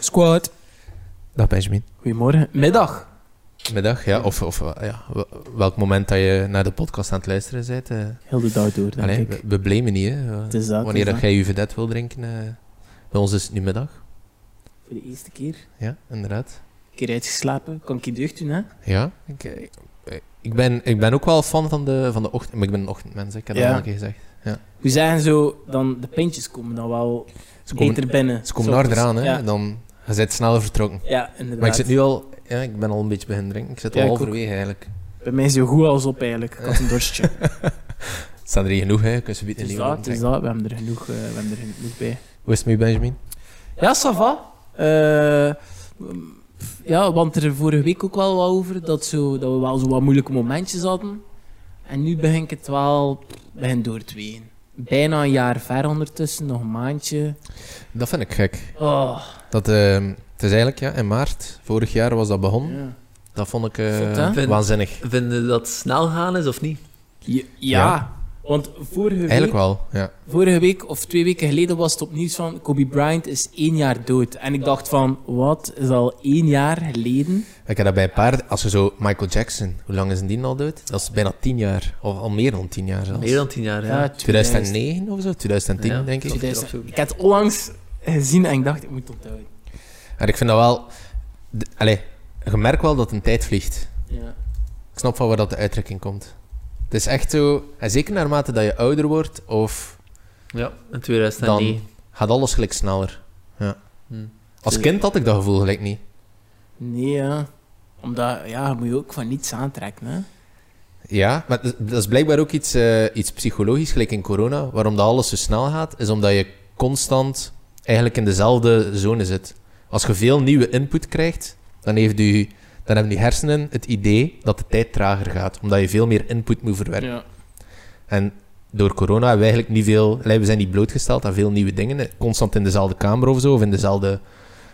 Squad. Dag Benjamin. Goedemorgen. Middag. Middag, ja. Of, of ja, wel- welk moment dat je naar de podcast aan het luisteren bent. eh Heel de dag door, denk allee, ik. we, we blamen niet, hè. Het is dat. Wanneer dat jij je vedette wil drinken, eh, bij ons is het nu middag. Voor de eerste keer. Ja, inderdaad. Een keer uitgeslapen. Kan ik je deugd doen, hè? Ja, ik, eh, ik, ben, ik ben ook wel fan van de, van de ochtend, maar ik ben een ochtendmens, ik heb dat Ja. al een keer gezegd. Hoe zeggen zo, dan de pintjes komen dan wel Ze komen, beter binnen. ze komen harder aan, hè. Ja, Dan, je bent sneller vertrokken. ja inderdaad. Maar ik zit nu al, ja, ik ben al een beetje beginnen drinken. Ik zit Ja, al halverwege eigenlijk. Bij mij is zo goed als op, eigenlijk. Ik had een dorstje. Het staan er hier genoeg, hè. Kun je nieuwe dat, is dat. We hebben er genoeg, eh, we hebben er genoeg bij. Hoe is het met Benjamin? Ja, ça va. Eh, ja, want er vorige week ook wel wat over dat, zo, dat we wel zo wat moeilijke momentjes hadden. En nu begin ik het wel begin door te ween. Bijna een jaar ver ondertussen, nog een maandje. Dat vind ik gek. Oh, Dat, ehm, het is eigenlijk, ja, in maart, vorig jaar was dat begonnen. ja. Dat vond ik eh, Zot, waanzinnig. Vinden dat het snel gaan is of niet? Ja, Ja. Want vorige week, Eigenlijk wel, ja. vorige week of twee weken geleden was het opnieuw van Kobe Bryant is één jaar dood. En ik dacht van, wat, is al één jaar geleden? Ik heb dat bij een paar... Als je zo... Michael Jackson, hoe lang is die al dood? Dat is bijna tien jaar. Of al meer dan tien jaar zelfs. Meer dan tien jaar, ja. 2009 of zo? 2010, Ja. denk ik. 2000. Ik heb het onlangs gezien en ik dacht, ik moet het onthouden. En ik vind dat wel... allee, je merkt wel dat een tijd vliegt. Ja. Ik snap van waar dat de uitdrukking komt. Het is echt zo... En zeker naarmate dat je ouder wordt, of Ja, in 2009. dan gaat alles gelijk sneller. Ja. Hm. Als kind had ik dat gevoel gelijk niet. Nee, ja. Omdat, ja, je moet je ook van niets aantrekken, hè. Ja, maar dat- is blijkbaar ook iets, eh, iets psychologisch, gelijk in corona. Waarom dat alles zo snel gaat, is omdat je constant eigenlijk in dezelfde zone zit. Als je veel nieuwe input krijgt, dan, heeft u, dan hebben je hersenen het idee dat de tijd trager gaat. Omdat je veel meer input moet verwerken. Ja. En door corona hebben we eigenlijk niet veel... We zijn niet blootgesteld aan veel nieuwe dingen. Constant in dezelfde kamer of zo, of in dezelfde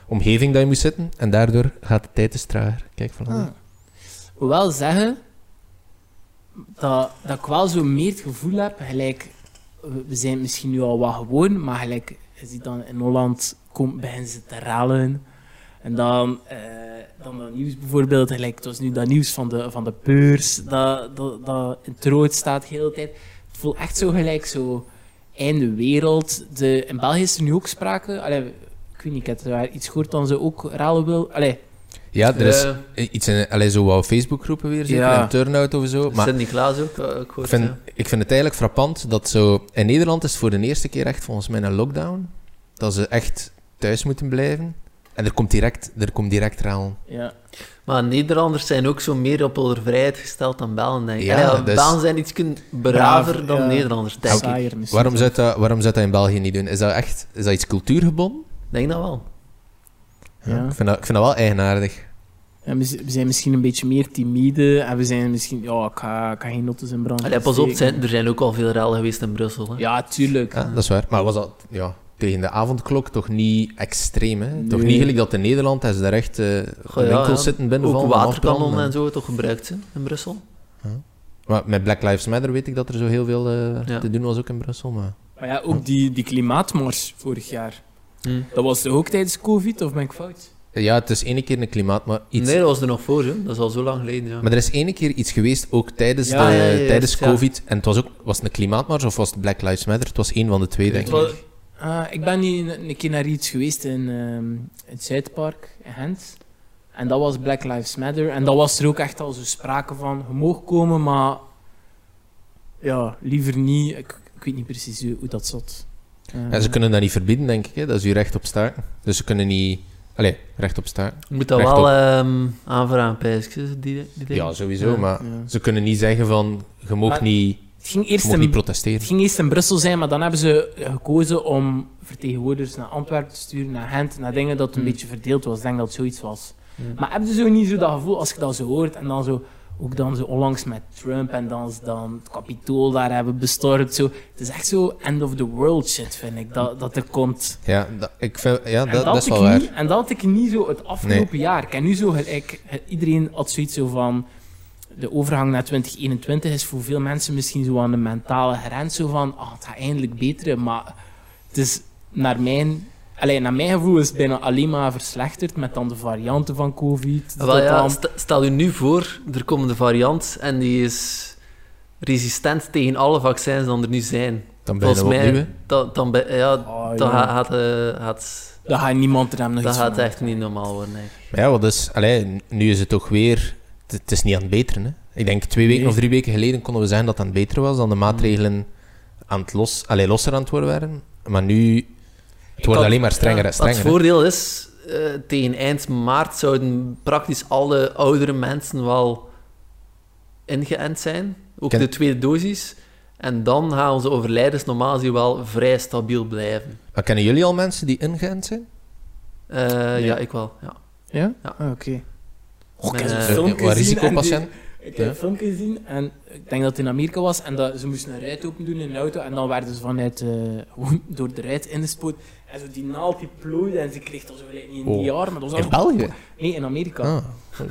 omgeving dat je moet zitten. En daardoor gaat de tijd dus trager. Kijk, van Ah. Hoewel zeggen dat, dat ik wel zo meer het gevoel heb, gelijk, we zijn misschien nu al wat gewoon, maar gelijk, je ziet dan in Holland komt, beginnen ze te rellen. En dan, eh, dan dat nieuws bijvoorbeeld, gelijk, het was nu dat nieuws van de, van de beurs, dat, dat, dat in het rood staat de hele tijd. Het voelt echt zo gelijk, zo einde wereld. De, in België is er nu ook sprake, allee, ik weet niet, ik heb daar iets gehoord dan ze ook rellen wil. Allee, Ja, er is Eh, iets in allee, zo wat Facebookgroepen weer, zeker, Ja. een turnout of zo. Maar Sint-Niklaas ook, eh, ik vind, ja. ik vind het eigenlijk frappant dat zo... In Nederland is het voor de eerste keer echt volgens mij een lockdown. Dat ze echt thuis moeten blijven. En er komt direct, er komt direct rellen. ja. Maar Nederlanders zijn ook zo meer op hun vrijheid gesteld dan Belgen, denk ik. Ja, Ja, dus- Belgen zijn iets braver Braver, dan ja. Nederlanders, denk ik. Saaier misschien. Waarom zou, dat, waarom zou dat in België niet doen? Is dat echt is dat iets cultuurgebonden? denk dat wel. Ja. Ik, vind dat, ik vind dat wel eigenaardig. En we, zijn misschien een beetje meer timide en we zijn misschien... Ja, ik ga, ik ga geen noten in brand Allee, pas op, zijn, er zijn ook al veel rellen geweest in Brussel. Hè. Ja, tuurlijk. Ja, dat is waar. Maar was dat ja, tegen de avondklok toch niet extreem? Hè? Toch niet gelijk dat in Nederland dat ze daar echt eh Goh, ja, winkels ja. zitten binnenvallen. Ook en waterkanonnen afbranden. en zo toch gebruikt hè, in Brussel. Maar met Black Lives Matter weet ik dat er zo heel veel eh, Ja. te doen was ook in Brussel. Maar... Maar ja, ook die, die klimaatmars vorig jaar. Hm. Dat was toch ook tijdens COVID, of ben ik fout? Ja, het is ene keer een klimaat, maar iets... Nee, dat was er nog voor, hè. dat is al zo lang geleden. Ja. Maar er is ene keer iets geweest, ook tijdens, Ja, de, ja, ja, tijdens ja. COVID. En het was ook was het een klimaatmars of was het Black Lives Matter? Het was één van de twee, denk Het ik. Ah, ik ben nu een, een keer naar iets geweest in, ehm, het Zuidpark in Gent. En dat was Black Lives Matter. En dat was er ook echt al zo sprake van. Je mag komen, maar ja, liever niet. Ik, ik weet niet precies hoe, hoe dat zat. Eh, Ja, ze kunnen dat niet verbieden, denk ik. Hè? Dat is uw recht op staken. Dus ze kunnen niet... Allee, recht op staken. Je moet dat Recht wel ehm aanvragen, pijs die, die. Ja, sowieso. Ja. Maar ja. ze kunnen niet zeggen van... Je mag Maar niet, Het ging eerst in niet protesteren. Het ging eerst in Brussel zijn, maar dan hebben ze gekozen om vertegenwoordigers naar Antwerpen te sturen, naar Gent, naar dingen dat een Hmm. beetje verdeeld was. Ik denk dat het zoiets was. Hm. Maar heb je zo niet zo dat gevoel, als je dat zo hoort, en dan zo ook dan zo onlangs met Trump en dan dan het kapitool daar hebben bestormd. Zo. Het is echt zo end of the world shit, vind ik, dat, dat er komt. Ja, dat, ik vind, ja dat, dat is ik wel waar. niet, en dat had ik niet zo het afgelopen jaar. Ik heb nu zo gelijk, iedereen had zoiets zo van. De overgang naar 2021 is voor veel mensen misschien zo aan de mentale grens. Zo van, ah, het gaat eindelijk beter. Maar het is naar mijn, allee, naar mijn gevoel is het bijna alleen maar verslechterd met dan de varianten van COVID. Wel, ja, dan- st- stel je nu voor, er komt een variant en die is resistent tegen alle vaccins die er nu zijn. Dan Volgens opnieuw. mij, hè. dan, dan, ben- ja, Ah, dan ja. gaat, eh, gaat, Dan gaat niemand er hem nog dat gaat van echt niet normaal worden. ja, wat is, allee, nu is het toch weer... Het, is niet aan het beteren. Hè. Ik denk twee weken Nee. of drie weken geleden konden we zeggen dat het aan het beteren was, dan de maatregelen aan het los, allee, losser aan het worden waren. Maar nu... Het wordt alleen maar strenger en strenger. het voordeel is, eh, tegen eind maart zouden praktisch alle oudere mensen wel ingeënt zijn. Ook Ken- de tweede dosis. En dan gaan onze overlijdens normaal gezien wel vrij stabiel blijven. Maar kennen jullie al mensen die ingeënt zijn? Eh, Ja, ik wel. Ja. Ja? Ja. Ah, Oké. Oh, ik heb zo'n eh, risicopatiënt? Ik heb een filmpje gezien en ik denk dat het in Amerika was en dat ze moesten een ruit open doen in een auto en dan werden ze vanuit eh, door de ruit ingespoord en zo die naald die plooide en ze kreeg dat zo gelijk niet in Oh. die jaar, maar dat was In België? Nee, in Amerika. Ah,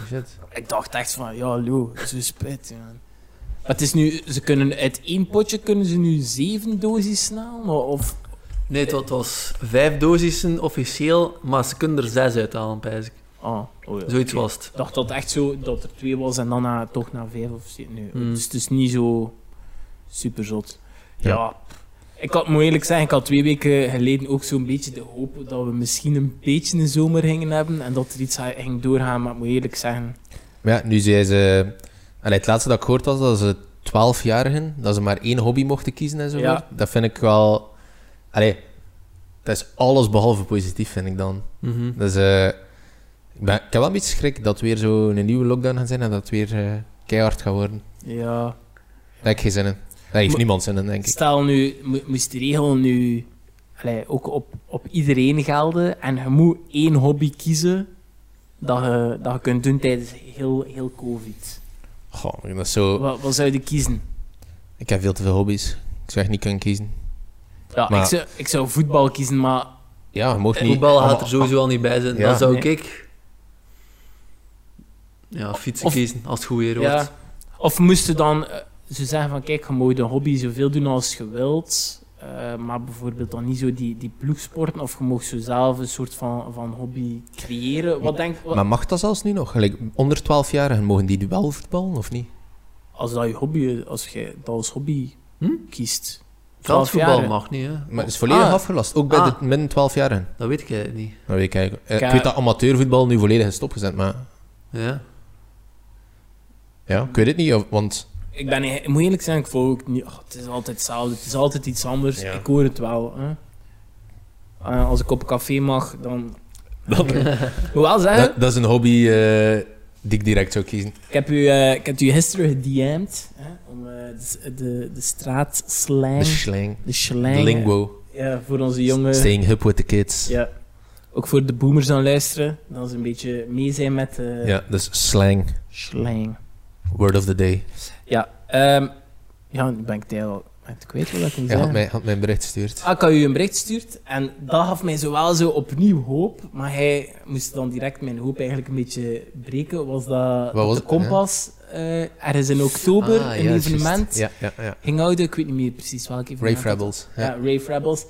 shit. Ik dacht echt van, ja, lo, zo spijt. Maar het is nu, ze kunnen uit één potje kunnen ze nu zeven doses snel, of... Nee, het was vijf dosissen officieel, maar ze kunnen er zes uithalen, pijs ik. Ah, oh ja, Zoiets was het. Ik dacht dat het echt zo, dat er twee was en dan na, toch naar vijf of zeven. Nee, Hmm. dus het is niet zo super zot. Ja. Ja. Ik had, moet eerlijk zeggen, ik had twee weken geleden ook zo'n beetje de hoop dat we misschien een beetje een zomer gingen hebben en dat er iets ging doorgaan, maar ik moet eerlijk zeggen... Maar ja, nu zei ze... Allee, het laatste dat ik gehoord was, dat ze 12-jarigen, dat ze maar één hobby mochten kiezen en zo. Ja. Dat vind ik wel... Allee, dat is alles behalve positief, vind ik dan. Dus eh, ik, ben, ik heb wel een beetje schrik dat weer zo een nieuwe lockdown gaat zijn en dat het weer eh, keihard gaat worden. Ja, Daar heb ik geen zin in. Daar heeft niemand zin in, denk ik. Stel nu, mo- moest de regel nu allee, ook op, op iedereen gelden en je moet één hobby kiezen dat je, dat je kunt doen tijdens heel, heel COVID. Goh, dat is zo... Wat, wat zou je kiezen? Ik heb veel te veel hobby's. Ik zou echt niet kunnen kiezen. Ja, Maar- ik, zou, ik zou voetbal kiezen, maar Ja, je mocht niet... Voetbal gaat er sowieso al niet bij zijn. Ja. Dan zou Nee. ik... Ja, fietsen Of- kiezen, als het goed weer wordt. ja. Of moest je dan eh, zo zeggen van kijk, je mag de hobby zoveel doen als je wilt, eh, maar bijvoorbeeld dan niet zo die, die ploegsporten, of je mag zo zelf een soort van, van hobby creëren. Wat denk wat, Maar mag dat zelfs nu nog? Gelijk, onder 12-jarigen mogen die wel voetballen, of niet? Als dat je hobby, als je dat als hobby Hm? kiest. Veldvoetbal jaar, mag niet, hè. Maar het is volledig Ah. afgelast, ook bij Ah. de min 12-jarigen. Dat weet ik niet. Dat weet ik eigenlijk. Eh, Ik, Ik weet dat amateurvoetbal nu volledig is stopgezet, maar Ja. Ja, ik weet het niet, want Ik, ben, ik moet eerlijk zijn, ik voel ook niet, ach, het is altijd hetzelfde, het is altijd iets anders. Ja. Ik hoor het wel. Hè. Eh, als ik op een café mag, dan... ik moet wel zeggen, dat, dat is een hobby eh, die ik direct zou kiezen. ik heb u, eh, ik heb u gisteren gedM'd hè, om eh, de, de, de straatslang, De de, slang, slang, de lingo, ja, voor onze jongen. staying hip with the kids. Ja, Ja. Ook voor de boomers aan luisteren, dat ze een beetje mee zijn met de dus slang, slang. Word of the day. Ja, ehm, ja, nu ben ik het al het kwijt wat ik moet Hij had mij, had mij een bericht gestuurd. Ah, ik had u een bericht gestuurd en dat gaf mij zo wel zo opnieuw hoop, maar hij moest dan direct mijn hoop eigenlijk een beetje breken. Was dat, was dat de Kompas eh, ergens in oktober Ah, een ja, juist. evenement Ja, ging houden? Ik weet niet meer precies welk evenement. Rave dat Rebels. Ja. Rave Rebels.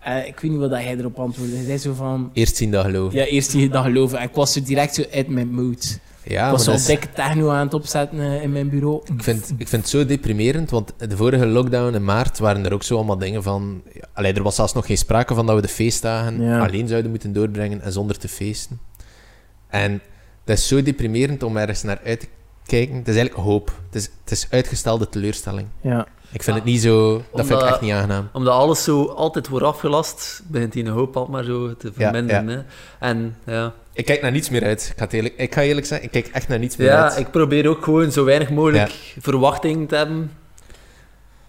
Eh, ik weet niet wat hij erop antwoordde. Hij zei zo van... Eerst zien dat geloof. Ja, eerst die dag geloven. En ik was zo direct zo uit mijn mood. Ja, was zo dat is- dikke techno aan het opzetten eh, in mijn bureau. ik, vind, ik vind het zo deprimerend, want de vorige lockdown in maart waren er ook zo allemaal dingen van... Ja, allee, er was zelfs nog geen sprake van dat we de feestdagen Ja. alleen zouden moeten doorbrengen en zonder te feesten. En dat is zo deprimerend om ergens naar uit te kijken. Het is eigenlijk hoop. Het is, het is uitgestelde teleurstelling. Ja. Ik vind het niet zo... Dat vind ik echt niet aangenaam. Omdat alles zo altijd wordt afgelast, begint die hoop al maar zo te Ja, verminderen. Hè? En ja, Ik kijk naar niets meer uit. Ik ga, eerlijk, ik ga eerlijk zeggen, ik kijk echt naar niets meer ja uit. ik probeer ook gewoon zo weinig mogelijk verwachting te hebben.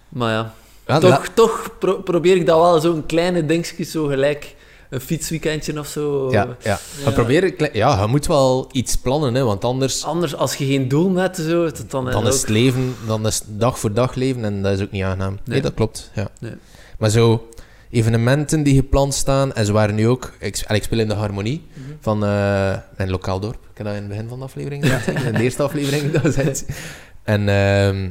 Maar ja, Ja, toch, toch pro- probeer ik dat wel zo'n kleine dingetjes zo gelijk een fietsweekendje of zo. Ja, ja. Ja. Probeer, klein- ja, je moet wel iets plannen, hè, want anders Anders, als je geen doel hebt, zo, dat dan, dan ook- is het leven, dan is dag voor dag leven en dat is ook niet aangenaam. Nee, Nee. dat klopt. Ja. Nee. Maar zo, evenementen die gepland staan, en ze waren nu ook, ik, ik speel in de harmonie Mhm. van eh mijn lokaal dorp. Ik heb dat in het begin van de aflevering in de eerste aflevering dat gezegd. En ehm,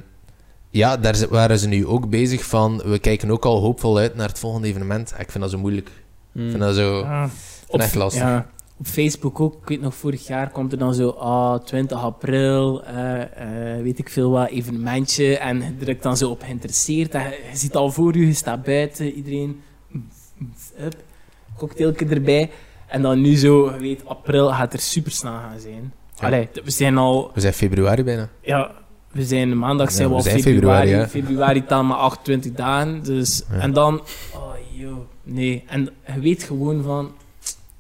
ja, daar waren ze nu ook bezig van, we kijken ook al hoopvol uit naar het volgende evenement. Ik vind dat zo moeilijk. Ik Hmm. vind dat zo... Ja. echt lastig. Ja, op Facebook ook. Ik weet nog, vorig jaar komt er dan zo, ah, 20 april, eh, eh, weet ik veel wat, evenementje. En je drukt dan zo op geïnteresseerd. En je, je ziet al voor je, je staat buiten, iedereen, up, cocktailje erbij. En dan nu zo, je weet, april gaat er super snel gaan zijn. Ja. Allee, we zijn al, We zijn februari bijna. ja, we zijn maandag zijn we we al zijn februari. februari, ja. taal maar 28 dagen. Dus, Ja. En dan, nee. En je weet gewoon van,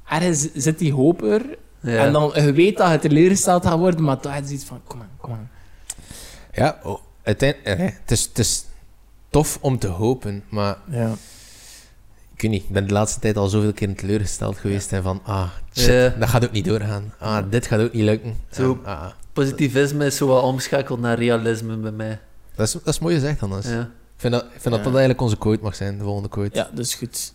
ergens zit die hoop er. Ja. En dan, je weet dat je teleurgesteld gaat worden, maar toch je zoiets van, kom aan, kom aan. Ja, oh, uiteindelijk, eh, het, is, het is tof om te hopen, maar Ja. ik weet niet, ik ben de laatste tijd al zoveel keer teleurgesteld geweest en van, ah, shit, Ja. dat gaat ook niet doorgaan. Ah, dit gaat ook niet lukken. Zo. Ah, ah. Positivisme is zo wat omschakeld naar realisme bij mij. Dat, is, dat is mooi gezegd, Hannes. Ja. Ik vind dat, ik vind dat Ja. dat eigenlijk onze quote mag zijn, de volgende quote. ja, dat is goed.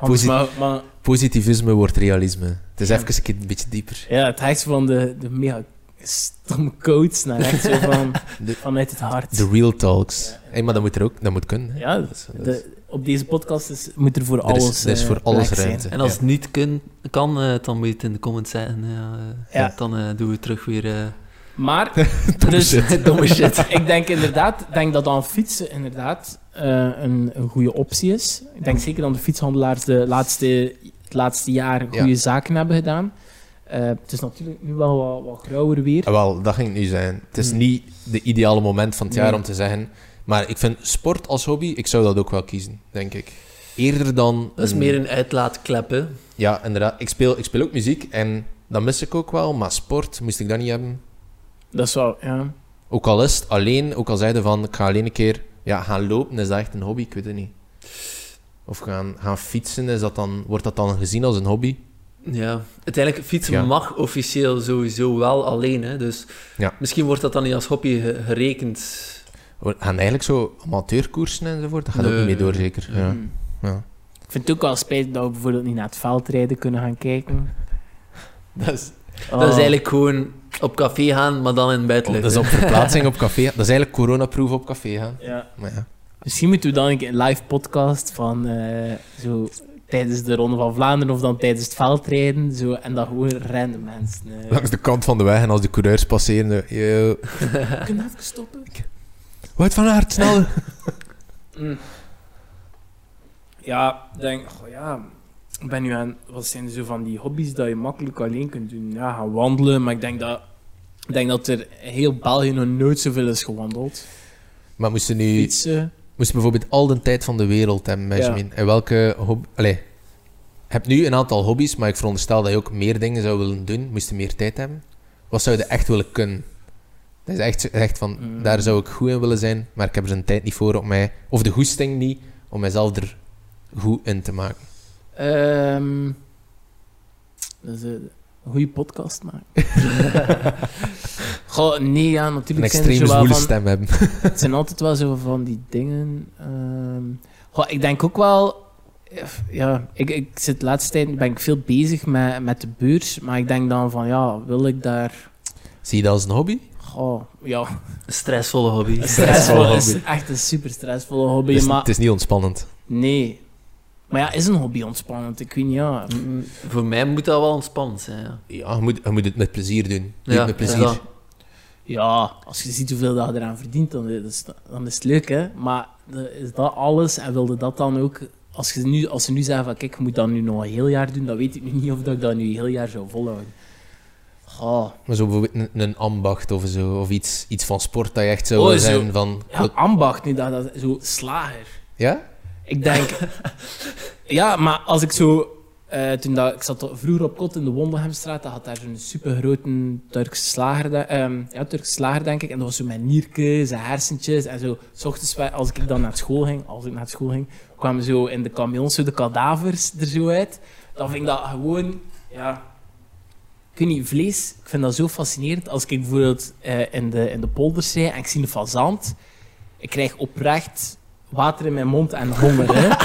Maar, maar Positivisme wordt realisme. Het is Ja. even een, keer een beetje dieper. ja, het gaat van de, de mega stomme coach naar echt zo van, De- vanuit het hart. The real talks. Ja. Hey, maar dat moet er ook, dat moet kunnen. hè. Ja, Dat is- dat is- de, op deze podcast is, moet er voor er is, alles er is eh, voor alles plek zijn. ruimte. En als Ja. het niet kun, kan, eh, dan moet je het in de comments zeggen. Ja, eh, Ja. Dan eh, doen we terug weer... Maar, Domme dus, shit. domme shit. ik denk inderdaad denk dat dan fietsen inderdaad eh, een, een goede optie is. Ik denk zeker dat de fietshandelaars de laatste, het laatste jaar goede Ja. zaken hebben gedaan. Eh, het is natuurlijk nu wel wat, wat grauwer weer. Ah, wel, dat ging het nu zijn. Het is Hmm. niet de ideale moment van het jaar Nee. om te zeggen. Maar ik vind sport als hobby, ik zou dat ook wel kiezen, denk ik. Eerder dan... Dat is een- meer een uitlaatklep, hè. Ja, inderdaad. Ik speel, ik speel ook muziek en dat mis ik ook wel. Maar sport moest ik dat niet hebben. Dat is wel, ja. Ook al is het alleen, ook al zeiden van ik ga alleen een keer ja, gaan lopen, is dat echt een hobby? Ik weet het niet. Of gaan, gaan fietsen, is dat dan, wordt dat dan gezien als een hobby? Ja, uiteindelijk fietsen Ja. mag officieel sowieso wel alleen. Hè? Dus Ja. misschien wordt dat dan niet als hobby ge- gerekend. We gaan eigenlijk zo amateurkoersen enzovoort, dat gaat ook niet meer door, zeker. Ja. Mm. Ja. Ik vind het ook wel spijtig dat we bijvoorbeeld niet naar het veldrijden kunnen gaan kijken. Dat, is, Oh. Dat is eigenlijk gewoon op café gaan, maar dan in het buitenlucht. dat is op verplaatsing op café. Dat is eigenlijk coronaproof op café gaan. Ja. Maar ja. Misschien moeten we dan een live podcast van eh, zo tijdens de Ronde van Vlaanderen of dan tijdens het veldrijden. Zo, en dan gewoon random mensen. eh. Langs de kant van de weg en als de coureurs passeren, zo, yo, Kun je even stoppen? Wout van Aert, snel! Mm. Ja, ik denk, ja, ik ben nu aan, wat zijn zo van die hobby's dat je makkelijk alleen kunt doen? Ja, gaan wandelen, maar ik denk dat, ik denk dat er heel België nog nooit zoveel is gewandeld. Maar moesten nu... Fietsen. Moest bijvoorbeeld al de tijd van de wereld hebben, Benjamin. En welke hobby... Allee, je hebt nu een aantal hobby's, maar ik veronderstel dat je ook meer dingen zou willen doen. Moest je meer tijd hebben. Wat zou je echt willen kunnen? Dat is echt, echt van, Mm. daar zou ik goed in willen zijn, maar ik heb er een tijd niet voor om mij... Of de goesting niet, om mijzelf er goed in te maken. Ehm dat is goede podcast maken. Goh, nee, ja, Een natuurlijk zo wel zwoele stem hebben. Het zijn altijd wel zo van die dingen. ehm. Goh, ik denk ook wel. eh, Ja, ik, ik zit de laatste tijd ben ik veel bezig met, met de beurs. Maar ik denk dan van ja, wil ik daar. Zie je dat als een hobby? Goh, ja, Een stressvolle hobby. stressvol hobby. is echt een super stressvolle hobby. Het is, maar het is niet ontspannend. nee. Maar ja, is een hobby ontspannend? Ik weet niet, ja. Voor mij moet dat wel ontspannend zijn. Ja, Ja, je moet, je moet het met plezier doen. Doe Ja, het met plezier. dat. Ja, als je ziet hoeveel dat je eraan verdient, dan is, dan is het leuk, hè. Maar is dat alles? En wilde dat dan ook... Als, je nu, als ze nu zeggen van, kijk, je moet dat nu nog een heel jaar doen, dan weet ik nu niet of dat ik dat nu een heel jaar zou volhouden. Goh. Maar zo bijvoorbeeld een, een ambacht of zo, of iets, iets van sport dat je echt zou Oh, willen zo. zijn van... Ja, ambacht, nu dat, dat zo slager. Ja? Ik denk... ja, maar als ik zo eh, toen dat, ik zat vroeger op kot in de Wondelhemstraat, dat had daar zo'n supergrote Turkse slager, ehm, ja, Turkse slager, denk ik. En dat was zo met niertjes en hersentjes. En zo, s ochtends, als ik dan naar school ging, als ik naar school ging, kwamen zo in de camions zo de kadavers er zo uit. Dan vind ik dat gewoon, ja... Ik weet niet, vlees, ik vind dat zo fascinerend. Als ik bijvoorbeeld eh, in, de, in de polder sta en ik zie een fazant, ik krijg oprecht water in mijn mond en honger, hè.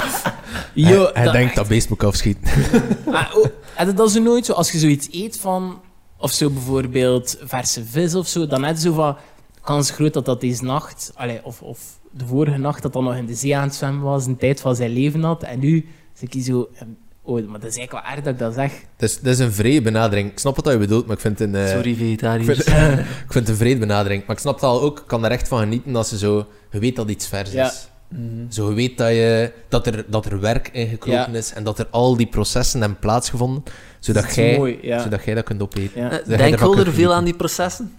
Yo, hij hij dat- denkt dat beest moet ik afschieten. maar oh, heb je dat zo nooit zo, als je zoiets eet van, of zo bijvoorbeeld verse vis of zo, dan heb je zo van, kans groot dat dat deze nacht, allee, of, of de vorige nacht, dat dat nog in de zee aan het zwemmen was, een tijd van zijn leven had, en nu zit ik zo, ehm, oh, maar dat is eigenlijk wel erg dat ik dat zeg. Het is, het is een vrije benadering. Ik snap wat je bedoelt, maar ik vind het een, eh, Sorry, ik vegetariërs. vind, ik vind het een vrede benadering. Maar ik snap het al ook, ik kan er echt van genieten als je zo... Je weet dat iets vers Ja. is. Mhm. Zo, je weet dat, je, dat, er, dat er werk in gekropen Ja. is en dat er al die processen hebben plaatsgevonden, zodat, jij, mooi, ja. zodat jij dat kunt opeten. Ja. Eh, Denk je er veel aan die processen?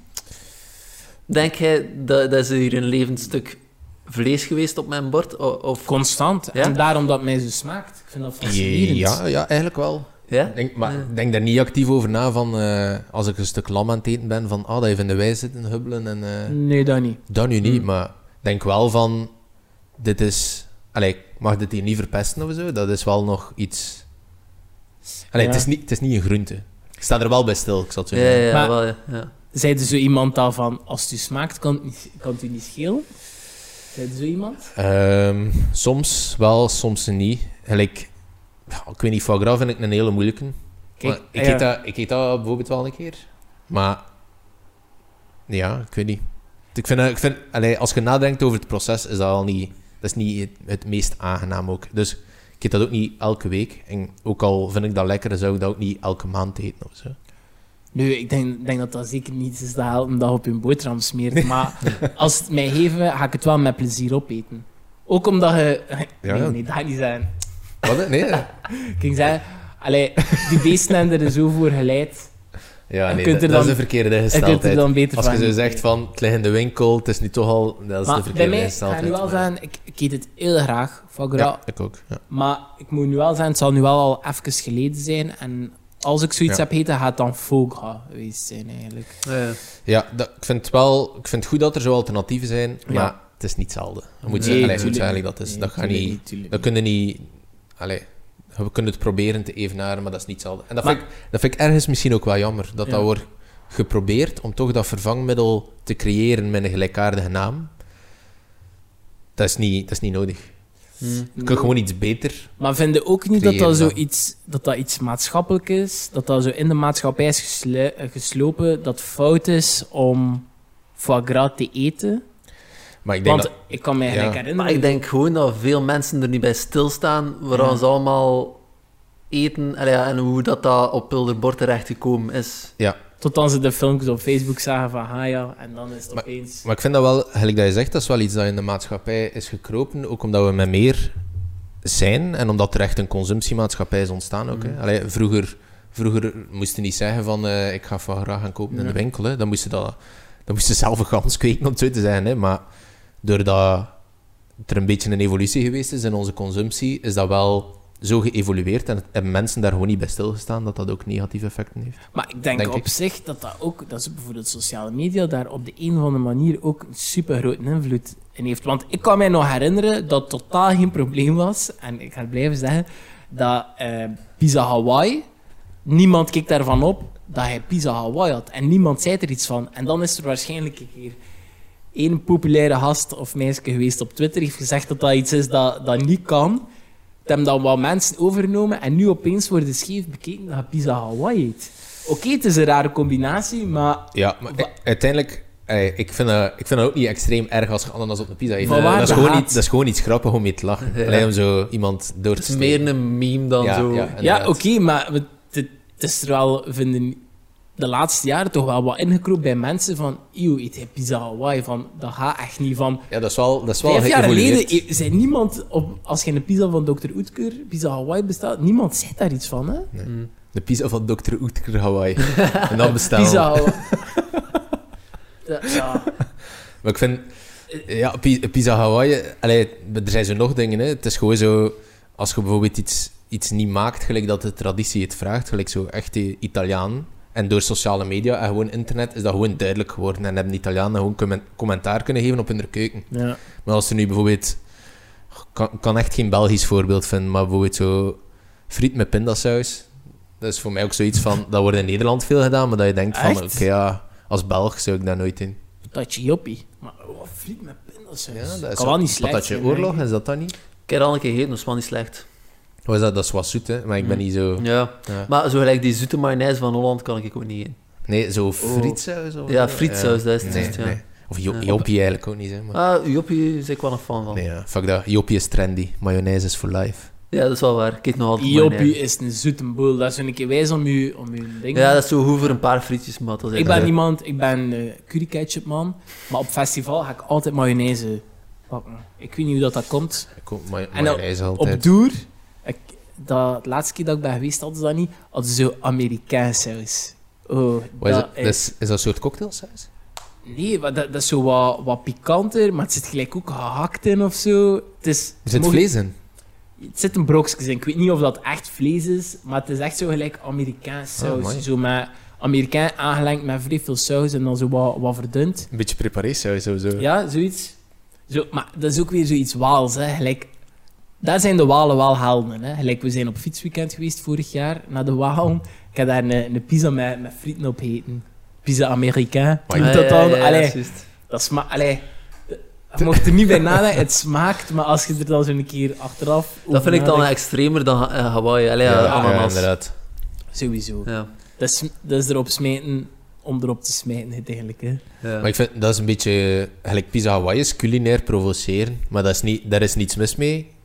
Denk jij dat, dat is hier een levend stuk vlees geweest op mijn bord? Of, Constant. Ja? En daarom dat het mij zo smaakt. Ik vind dat fascinerend. Ja, ja, eigenlijk wel. ja? Ik Denk, maar Ja. ik denk daar niet actief over na van, eh, als ik een stuk lam aan het eten ben, van ah, dat je in de wei zit en hubbelen en... eh, Nee, dat niet. Dat nu niet, Hmm. maar denk wel van... Dit is... Allee, ik mag dit hier niet verpesten of zo. Dat is wel nog iets... Allee, Ja. het, is niet, het is niet een groente. Ik sta er wel bij stil, ik zal het zo Ja, ja, zeggen. ja, Maar- wel, ja. ja. Zeide zo iemand dan van, als het u smaakt, kan het, niet, kan het u niet schelen? Zeide zo iemand? Ehm, soms wel, soms niet. Gelijk... ja, ik weet niet, foie gras vind ik een hele moeilijke. Kijk, Maar ik, ja. eet dat, ik eet dat bijvoorbeeld wel een keer. Maar... Ja, ik weet niet. Ik vind, ik vind, allee, als je nadenkt over het proces, is dat al niet... Dat is niet het, het meest aangenaam ook. Dus ik eet dat ook niet elke week. En ook al vind ik dat lekker, zou ik dat ook niet elke maand eten of zo. Nu, ik denk, denk dat dat zeker niet is dat je elke dag op je boterham smeert. Maar als het mij geven, ga ik het wel met plezier opeten. Ook omdat je... Ja, nee, nee, dat niet zijn. Wat? Nee? Ik ging zeggen, allee, die beesten hebben er zo voor geleid. Ja, Je nee, kunt dat, er dat is dan- de verkeerde er ingesteldheid. dan Als je zo zegt van, het ligt in de winkel, het is nu toch al... Dat is de Maar bij verkeerde mij, ik ga nu wel zeggen, ik, ik eet het heel graag, foie gras. Ja, ik ook. Ja. Maar ik moet nu wel zeggen, het zal nu wel al even geleden zijn. En als ik zoiets Ja. heb gegeten, gaat het dan foie gras geweest zijn eigenlijk. Ja, dat, ik vind het wel... Ik vind het goed dat er zo alternatieven zijn, Ja. maar het is niet hetzelfde. Dat moet Nee, je allee, moet tuurlijk je eigenlijk dat is. Nee, dat gaat tuurlijk niet... Dat kunnen niet... Allee, we kunnen het proberen te evenaren, maar dat is niet hetzelfde. En dat, Maar- vind, ik, dat vind ik ergens misschien ook wel jammer, dat Ja. dat wordt geprobeerd om toch dat vervangmiddel te creëren met een gelijkaardige naam. Dat is niet, dat is niet nodig. Hm. Je kunt gewoon iets beter... Maar vind je ook niet dat dat, dan. zoiets, dat dat iets maatschappelijk is? Dat dat zo in de maatschappij is eh, geslopen, dat fout is om foie gras te eten? Maar ik denk Want dat... ik kan me Ja. gelijk herinneren... Maar ik denk gewoon dat veel mensen er niet bij stilstaan waarom Ja. ze allemaal eten ja, en hoe dat, dat op hun bord terechtgekomen is. Ja, Tot dan ze de filmpjes op Facebook zagen van, ja, en dan is het Maar- opeens... Maar ik vind dat wel, gelijk dat je zegt, dat is wel iets dat in de maatschappij is gekropen. Ook omdat we met meer zijn en omdat er echt een consumptiemaatschappij is ontstaan ook. Hè. Allee, vroeger, vroeger moest je niet zeggen van eh, ik ga van graag gaan kopen in de winkel. Hè. Dan moest je, dat, dan moest je zelf een gans kweken om het zo te zijn. Hè. Maar doordat er een beetje een evolutie geweest is in onze consumptie, is dat wel zo geëvolueerd en hebben mensen daar gewoon niet bij stilgestaan dat dat ook negatieve effecten heeft. Maar ik denk, Denk op ik. zich dat dat ook, dat is bijvoorbeeld sociale media, daar op de een of andere manier ook een super grote invloed in heeft. Want ik kan mij nog herinneren dat totaal geen probleem was, en ik ga het blijven zeggen, dat eh, Pizza Hawaii, niemand keek daarvan op dat hij Pizza Hawaii had. En niemand zei er iets van. En dan is er waarschijnlijk een keer één populaire gast of meisje geweest op Twitter, heeft gezegd dat dat iets is dat, dat niet kan. Het hebben dan wel mensen overgenomen en nu opeens worden scheef bekeken dat je Pizza Hawaii eet. Oké, het is een rare combinatie, maar Ja, maar uiteindelijk, ey, ik, vind dat, ik vind dat ook niet extreem erg als je ananas op een pizza eet. Dat, is de gewoon dat is gewoon iets grappig om mee te lachen. Ja. Alleen om zo iemand door te Het is meer een meme dan Ja, zo. ja. ja, oké, maar het, het is er wel, vinden de laatste jaren toch wel wat ingekropen bij mensen van, eeuw, eet hij Pizza Hawaii? Van, dat gaat echt niet van... Ja, dat is wel, dat is wel Vijf jaar geleden zei niemand, op, als je een pizza van Dr. Oetker, Pizza Hawaii bestelt, niemand zei daar iets van, hè? Hm. De pizza van Dr. Oetker Hawaii. en dan bestellen. Pizza Hawaii. Ja, ja. Maar ik vind... Ja, pi- pizza Hawaii... Allee, er zijn zo nog dingen, hè. Het is gewoon zo... Als je bijvoorbeeld iets iets niet maakt gelijk dat de traditie het vraagt, gelijk zo echt Italiaan. En door sociale media en gewoon internet is dat gewoon duidelijk geworden. En hebben de Italianen gewoon commen- commentaar kunnen geven op hun keuken. Ja. Maar als er nu bijvoorbeeld... Ik kan, echt geen Belgisch voorbeeld vinden, maar bijvoorbeeld zo... Friet met pindasaus. Dat is voor mij ook zoiets van... Dat wordt in Nederland veel gedaan, maar dat je denkt van... Oké, ja, als Belg zou ik dat nooit doen. Patatje joppie. Maar wat friet met pindasaus. Ja, dat is kan wel niet slecht Patatje oorlog, is dat dan niet? Ik heb al een keer gegeten, dat is wel niet slecht. Wat is dat? Dat is wat zoet, hè? Maar ik ben Mm. niet zo... Ja. Ja. Maar zo gelijk die zoete mayonaise van Holland kan ik ook niet eten. Nee, zo frietsaus of Ja, frietsaus, dat is het nee, echt, ja. nee. Of jo Ja. Joppie eigenlijk ook niet, hè. Maar... Ah, Joppie is ik wel een fan van. Nee, ja, fuck dat. Joppie is trendy. Mayonaise is for life. Ja, dat is wel waar. Ik eet nog altijd Joppie mayonaise. is een zoete boel. Dat is een keer wijs om je, om je ding. Ja, dat is zo goed voor een paar frietjes, maar dat is ik ben iemand, ik ben eh curry ketchup man, maar op festival ga ik altijd mayonaise pakken. Ik weet niet hoe dat, dat komt. Ik ook ma En mayonaise Op altijd. Ik, dat, de laatste keer dat ik ben geweest hadden ze dat niet, hadden ze zo Amerikaans saus. Oh, Wat is, dat dat? Dat is, is dat een soort cocktailsaus? Nee, dat, dat is zo wat, wat pikanter, maar het zit gelijk ook gehakt in of zo. Het, is, Er zit vlees in. Het zit een brokjes in. Ik weet niet of dat echt vlees is, maar het is echt zo gelijk Amerikaans Ah, saus. zo met Amerikaan aangelengd met vrij veel saus en dan zo wat, wat verdund. Een beetje preparé-saus sowieso. Ja, zoiets. Zo, maar dat is ook weer zoiets Waals, hè. Gelijk, daar zijn de Walen wel helden, hè. Gelijk, we zijn op fietsweekend geweest vorig jaar, naar de Waal. Ik heb daar een, een pizza met, met frieten op gegeten. Pizza Amerikaan. Ja, dat ja, dan? ja, ja, Allee, dat is juist. dat smaakt... Allee, je mocht er niet bij nadenken, het smaakt, maar als je er dan zo een keer achteraf Dat vind ik dan extremer dan eh, Hawaii. Allee, ja, ja, ananas. inderdaad. Sowieso. Ja, Dat, is, dat is erop smijten om erop te smijten, uiteindelijk. Hè. ja. Maar ik vind dat is een beetje... Gelijk pizza Hawaii is culinair provoceren, maar dat is niet, daar is niets mis mee.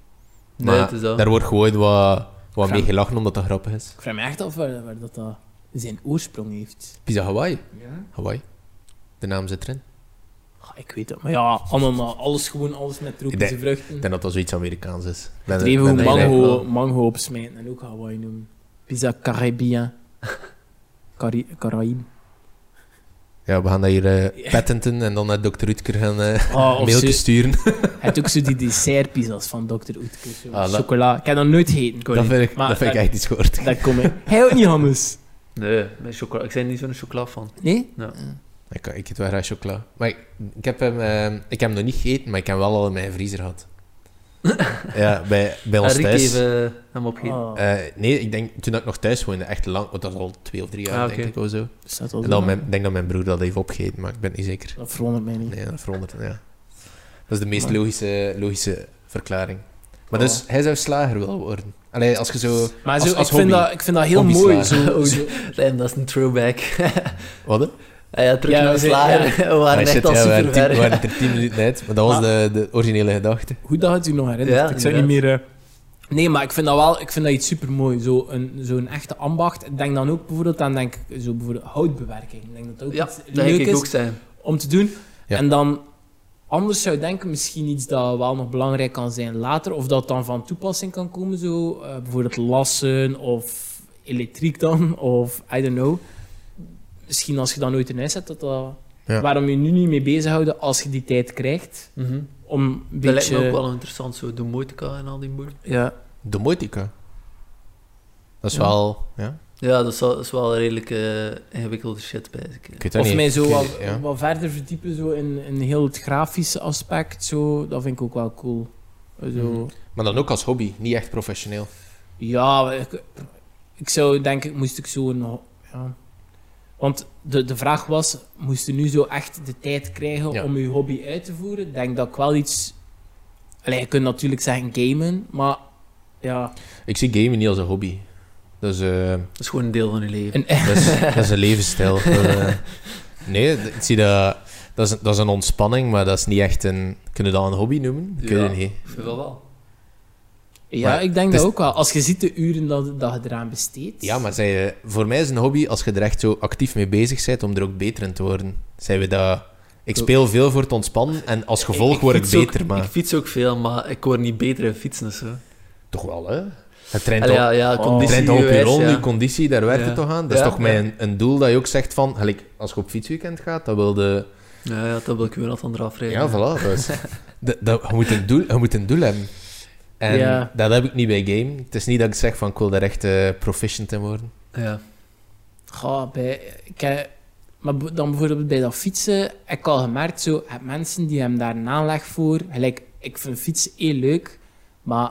Nee, Maar het is dat. daar wordt gewoon wat, wat mee gelachen omdat dat grappig is. Ik vraag me echt af waar, waar dat, dat zijn oorsprong heeft. Pizza Hawaii? Ja? Hawaii. De naam zit erin. ik weet het. Maar ja, ananas, alles gewoon, alles met tropische Ik vruchten. Ik denk dat dat zoiets Amerikaans is. Ik ben- Het even ben mango, mango opsmijten en ook Hawaii noemen. Pizza Caribbean. Cari Caraïbe. Ja, we gaan dat hier eh, patenten en dan naar Dr. Rutger gaan Oh, mailtjes zo, sturen. hij heeft ook zo die dessertpizza's van. Ah, dat- Chocola. Ik heb dat nooit gegeten. Dat vind ik, Maar dat vind ik echt iets gehoord. Dat kom ik. Hij ook niet anders. Nee, met chocola. ik ben niet zo'n chocola van. Nee? Ik, ik eet wel graag chocola. Maar ik, ik, heb hem, eh, ik heb hem nog niet gegeten, maar ik heb hem wel al in mijn vriezer gehad. ja, bij, bij ons Rick thuis. even hem opgegeten. Oh, Eh, nee, ik denk toen ik nog thuis woonde, echt lang, want dat is al twee of drie jaar, Ah, denk ik, of zo. dat al En zo? dan mijn, denk dat mijn broer dat heeft opgegeten, maar ik ben niet zeker. Dat verwondert mij niet. Nee, dat verandert, ja. Dat is de meest Maar- logische, logische verklaring. Maar Oh. dus, hij zou slager willen worden. Allee, als je zo... Maar zo, Als- als ik, vind dat, ik vind dat heel mooi. Zo, zo, dat is een throwback. Wat? Ah ja, terug Ja, naar we de slager. We waren Ah, echt shit, al ja, we super waren tien- we ver. waren er tien minuten uit, maar dat was de, de originele gedachte. Hoe dat het u nog herinnert. Ja, ik zou niet meer... eh, Nee, maar ik vind dat wel ik vind dat iets supermooi. Zo'n een, zo'n echte ambacht. Ik denk dan ook bijvoorbeeld aan denk, ik, zo bijvoorbeeld houtbewerking. Ik denk dat dat ook Ja, iets dat leuk denk ik is ook zijn. om te doen. Ja. En dan anders zou ik denken, misschien iets dat wel nog belangrijk kan zijn later. Of dat dan van toepassing kan komen. Zo, eh, bijvoorbeeld lassen of elektriek dan. Of I don't know. Misschien als je dat nooit in huis hebt, dat dat... Ja. Waarom je nu niet mee bezighouden als je die tijd krijgt. Mhm. Om een Dat lijkt me beetje... ook wel interessant, zo de moeite en al die boel. Ja. Domotica. Dat is Ja. wel... Ja, Ja, dat is wel, dat is wel een redelijk eh, ingewikkelde shit bij. Ik. ik weet dat Of niet. mij zo wat, ja. wat verder verdiepen zo in, in heel het grafische aspect. Zo, dat vind ik ook wel cool. Zo, Mhm. Maar dan ook als hobby, niet echt professioneel. Ja, ik, ik zou denk ik, moest ik zo een... Ja. Want de, de vraag was, moest je nu zo echt de tijd krijgen Ja. om je hobby uit te voeren? Ik denk dat ik wel iets... Allee, je kunt natuurlijk zeggen gamen, maar ja... Ik zie gamen niet als een hobby. Dat is, eh, Dat is gewoon een deel van je leven. Een, dat is, dat is een levensstijl. Dat, eh, nee, ik zie dat... Dat is, dat is een ontspanning, maar dat is niet echt een... Kunnen we dat een hobby noemen? Ja. het niet. Ik vind wel wel. Ja, Maar ik denk het dat is- ook wel. Als je ziet de uren dat, dat je eraan besteedt... Ja, maar zij, eh, voor mij is een hobby als je er echt zo actief mee bezig bent om er ook beter in te worden. Zijn we dat... Ik speel veel voor te ontspannen en als gevolg word ik ook- beter, maar... Ik fiets ook veel, maar ik word niet beter in fietsen. of Zo. Toch wel, hè? Het traint Allee, al- ja, ja, Oh. conditie op je rol, ja. je conditie, daar werkt Ja. het toch aan? Dat is Ja, toch mijn, een doel dat je ook zegt van... Gelijk, als je op fietsweekend gaat, dan wil de... Ja, ja, dat wil ik weer aan eraf rijden. Ja, voilà. Dat de, dat- je, moet een doel, je moet een doel hebben. En Ja. dat heb ik niet bij game. Het is niet dat ik zeg van ik wil daar echt eh, proficient in worden. Ja. Ga bij... Ik heb, maar dan bijvoorbeeld bij dat fietsen heb ik al gemerkt, zo, je hebt mensen die hebben daar een aanleg voor. Gelijk, ik vind fietsen heel leuk, maar...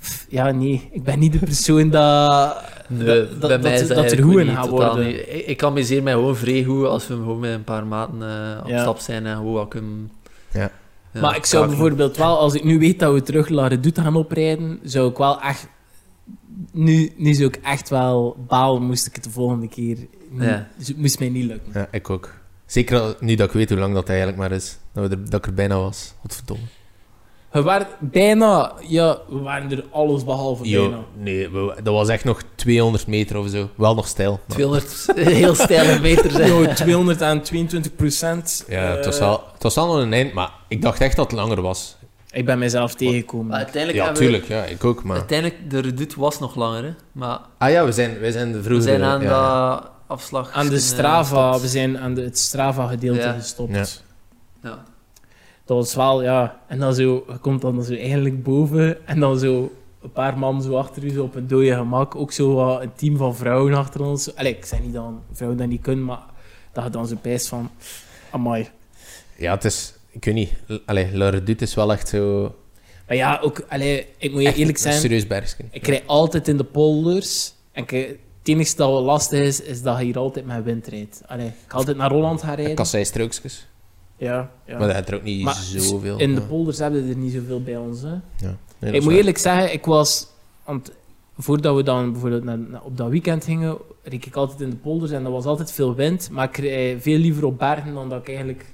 pff, Ja, nee, ik ben niet de persoon dat... Nee, dat, bij dat, mij is dat, dat er goed in niet, gaat worden. niet. Ik, ik amuseer mij gewoon vrij goed als we gewoon met een paar maten eh, op Ja. stap zijn en gewoon wat kunnen... Ja. Ja, maar ik zou bijvoorbeeld wel, als ik nu weet dat we terug naar Redoute gaan oprijden, zou ik wel echt... Nu, nu zou ik echt wel balen, moest ik het de volgende keer... Ja. Dus het moest mij niet lukken. Ja, ik ook. Zeker nu dat ik weet hoe lang dat eigenlijk maar is. Dat, we er, dat ik er bijna was. Godverdomme. We waren bijna... Ja, we waren er alles behalve bijna. Yo, nee, we- dat was echt nog 200 meter of zo. Wel nog stijl. maar- 200 heel steile meters. hè. Yo, 222 procent. Ja, het was, wel, het was wel nog een eind, maar ik dacht echt dat het langer was. Ik ben mezelf tegengekomen. Maar uiteindelijk Ja, hebben we- tuurlijk. Ja, ik ook, maar... Uiteindelijk, de redoute was nog langer, hè. Maar Ah ja, we zijn, we zijn de we vroeger... zijn aan ja, afslag... aan de eh, Strava, gestopt. we zijn aan de, het Strava-gedeelte Ja. gestopt. Ja. Ja. Dat was wel, ja... En dan zo, je komt dan zo eigenlijk boven en dan zo een paar man zo achter u, zo op een dode gemak. Ook zo wat een team van vrouwen achter ons. Allee, ik zeg niet dat vrouwen dat niet kunnen, maar dat je dan zo pijst van... Amai. Ja, het is... Ik weet niet. Allee, La Redoute is wel echt zo... Maar ja, ook... Allee, ik moet je echt eerlijk zijn... serieus bergje. Ik rij altijd in de polders. En ik, het enige dat wel lastig is, is dat je hier altijd met wind rijdt. Allee, ik ga altijd naar Holland gaan rijden. Kasseistrookjes. Ja, ja. Maar dat heeft er ook niet Maar zoveel. in de polders hebben we er niet zoveel bij ons. Hè. Ja. Nee, ik moet waar. eerlijk zeggen, ik was... Want voordat we dan bijvoorbeeld naar, naar- op dat weekend gingen, reed ik altijd in de polders en er was altijd veel wind. Maar ik rij veel liever op bergen dan dat ik eigenlijk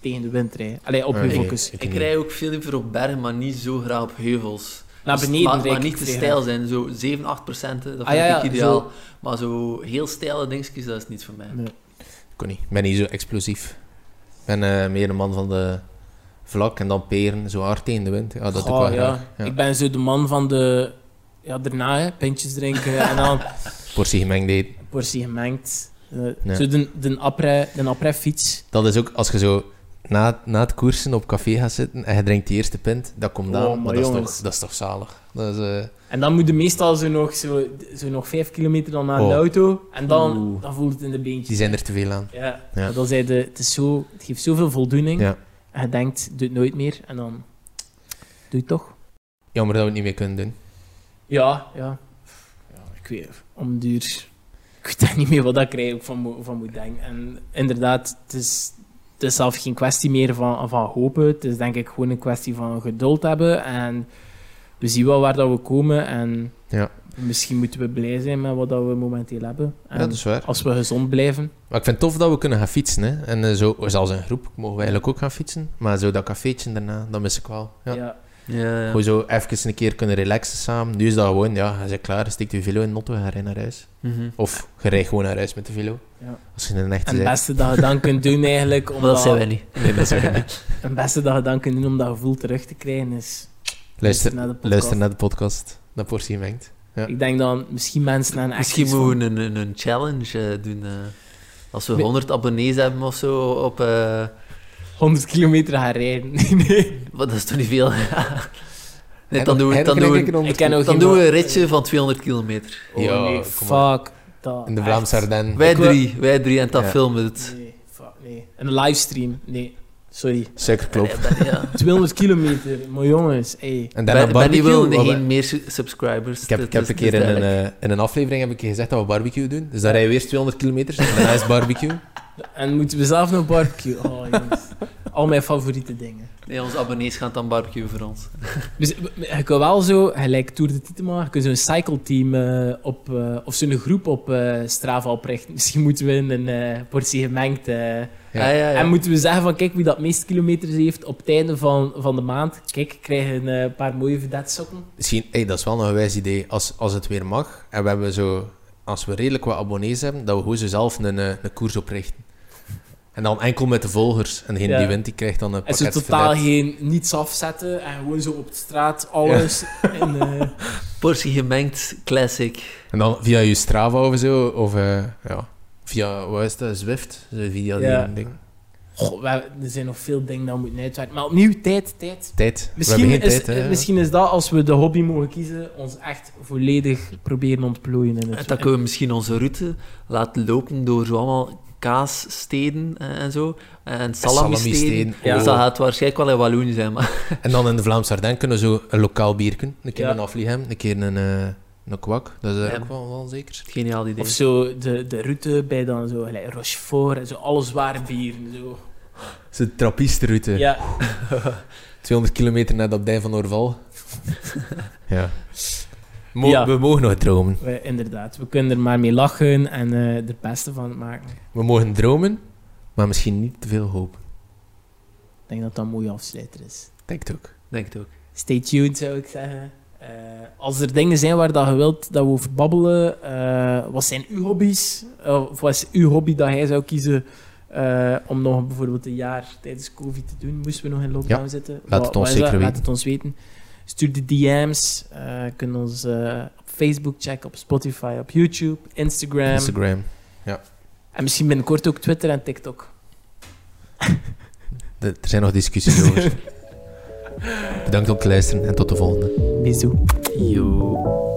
tegen de wind rijd. Allee, op Ah, je nee. focus. Ik Ik rij ook veel liever op bergen, maar niet zo graag op heuvels. Naar Dus- beneden maar, rijd maar ik niet te stijl zijn. Zo 7, 8 procent, dat vind Ah, ja, ja, ik ideaal. zo. Maar zo heel steile dingetjes, dat is niet voor mij. Nee. Ik kon niet. Ik ben niet zo explosief. Ik ben eh, meer een man van de vlak en dan peren, zo hard tegen de wind. Ja, dat ik ja. Ja. Ik ben zo de man van de... Ja, daarna, hè, pintjes drinken en dan... Portie gemengd eten. portie gemengd. Ja. Zo de, de, après, de après-fiets. Dat is ook als je zo na, na het koersen op café gaat zitten en je drinkt die eerste pint, dat komt Oh, aan. maar maar dat is, toch, dat is toch zalig. Dat is, eh, En dan moet je meestal zo nog, zo, zo nog vijf kilometer dan naar de Oh. auto. En dan, Oeh. dan voelt het in de beentjes. die zijn er te veel aan. Ja, Ja. Dan zei de, het, is zo, het geeft zoveel voldoening. Ja. En je denkt, doe het nooit meer. En dan doe je het toch. Jammer dat we het niet meer kunnen doen. Ja, ja. ja ik weet om duur. Ik weet niet meer wat ik er eigenlijk van, moet- van moet denken. En inderdaad, het is, is zelf geen kwestie meer van, van hopen. Het is denk ik gewoon een kwestie van geduld hebben. En we zien wel waar dat we komen. En Ja. misschien moeten we blij zijn met wat dat we momenteel hebben. En Ja, dat is waar. als we gezond blijven. Maar ik vind het tof dat we kunnen gaan fietsen. Hè. En eh, zo, zelfs in groep mogen we eigenlijk ook gaan fietsen. Maar zo dat cafeetje daarna, dat mis ik wel. Ja. Ja. Ja, ja. Gewoon zo even een keer kunnen relaxen samen. Nu is dat gewoon, ja, je bent klaar, steekt je velo in de auto en ga je naar huis. Mhm. Of je rijdt gewoon naar huis met de velo. Ja. Als je een echte En het beste dat je dan kunt doen eigenlijk... Omdat, dat zijn wij niet. Nee, dat is ook niet. Het beste dat je dan kunt doen om dat gevoel terug te krijgen is... Luister, naar de podcast. luister naar de podcast. Dat portie mengt. Ja. Ik denk dan misschien mensen aan Misschien moeten we een, een, een challenge eh, doen. eh. als we Nee. 100 abonnees hebben of zo op... eh, 100 kilometer gaan rijden. Nee, nee. wat, dat is toch niet veel? nee, dan doen we, dan en doen we, een keer Ik ken ook dan doen we een ritje van 200 kilometer. Oh, Ja, nee, maar. fuck. Dat, In de. Vlaamse Ardennen. Wij drie, wij drie en dat Ja. filmen we het. Nee, fuck, nee. Een livestream. Nee, sorry. Suikerklop. Ja, ben- ja. 200 kilometer. Maar jongens, hey. En daarna Benny barbecue. wil geen meer su- subscribers. Ik heb, ik een keer in een, eh, in een aflevering heb ik gezegd dat we barbecue doen. Dus dan rijden we eerst 200 kilometer en daarna is barbecue. En moeten we zelf nog barbecue? Oh, jongens. Al mijn favoriete dingen. Nee, onze abonnees gaan dan barbecuen voor ons. Dus je kan wel zo, gelijk Tour de Titema, je kunt zo'n cycle-team eh, op, eh, of zo'n groep op eh, Strava oprichten. Misschien moeten we een eh, portie gemengd... eh, Ja. Ja, ja, ja. En moeten we zeggen van, kijk, wie dat meest kilometers heeft op het einde van, van de maand, kijk, krijgen een paar mooie vedetsokken. Misschien, hey, dat is wel nog een wijs idee. Als, als het weer mag en we hebben zo, als we redelijk wat abonnees hebben, dat we gewoon zo zelf een, eh, een koers oprichten. En dan enkel met de volgers. En degene Ja. die wint, die krijgt dan een En zo pakket totaal geen niets afzetten en gewoon zo op de straat alles. En, eh, Portie gemengd, classic. En dan via je Strava of zo, of eh, ja, via, wat is dat, Zwift? Via Ja. die ding. Goh, er zijn nog veel dingen dat we moeten uitwerken. Maar opnieuw, tijd, tijd. Tijd. Misschien is, tijd, hè. misschien is dat, als we de hobby mogen kiezen, ons echt volledig proberen ontplooien in En het dan kunnen we misschien onze route laten lopen door zo allemaal kaassteden en, en zo. En salami-steden. Ja. Dus oh. dat gaat waarschijnlijk wel in Wallonië zijn. Maar En dan in de Vlaamse Ardennen kunnen we zo een lokaal bier kunnen. Een keer Ja. een afliegem, een keer een, eh een kwak. Dat is Ja. ook wel, wel zeker. geniaal idee. Of zo de, de route bij dan zo gelijk Rochefort en zo alle zware bieren. Zo. De trappistenroute. Ja, 200 kilometer naar de abdij van Orval. ja. Mo- Ja. We mogen nog dromen. we- inderdaad. We kunnen er maar mee lachen en eh er het beste van maken. We mogen dromen, maar misschien niet te veel hopen. Ik denk dat dat een mooie afsluiter is. Denk het ook. Denk het ook. Stay tuned, zou ik zeggen. Eh, als er dingen zijn waar dat je wilt dat we over babbelen, eh, wat zijn uw hobby's? Eh, of wat is uw hobby dat jij zou kiezen om nog bijvoorbeeld een jaar tijdens COVID te doen? Moesten we nog in lockdown Ja, zitten? laat Wat- het ons zeker Laat weten. het ons weten. Stuur de DM's. kunnen ons op Facebook checken, op Spotify, op YouTube, Instagram. Instagram. En misschien binnenkort ook Twitter en TikTok. De- er zijn nog discussies over. Bedankt om te luisteren en tot de volgende. Bisous. Yo.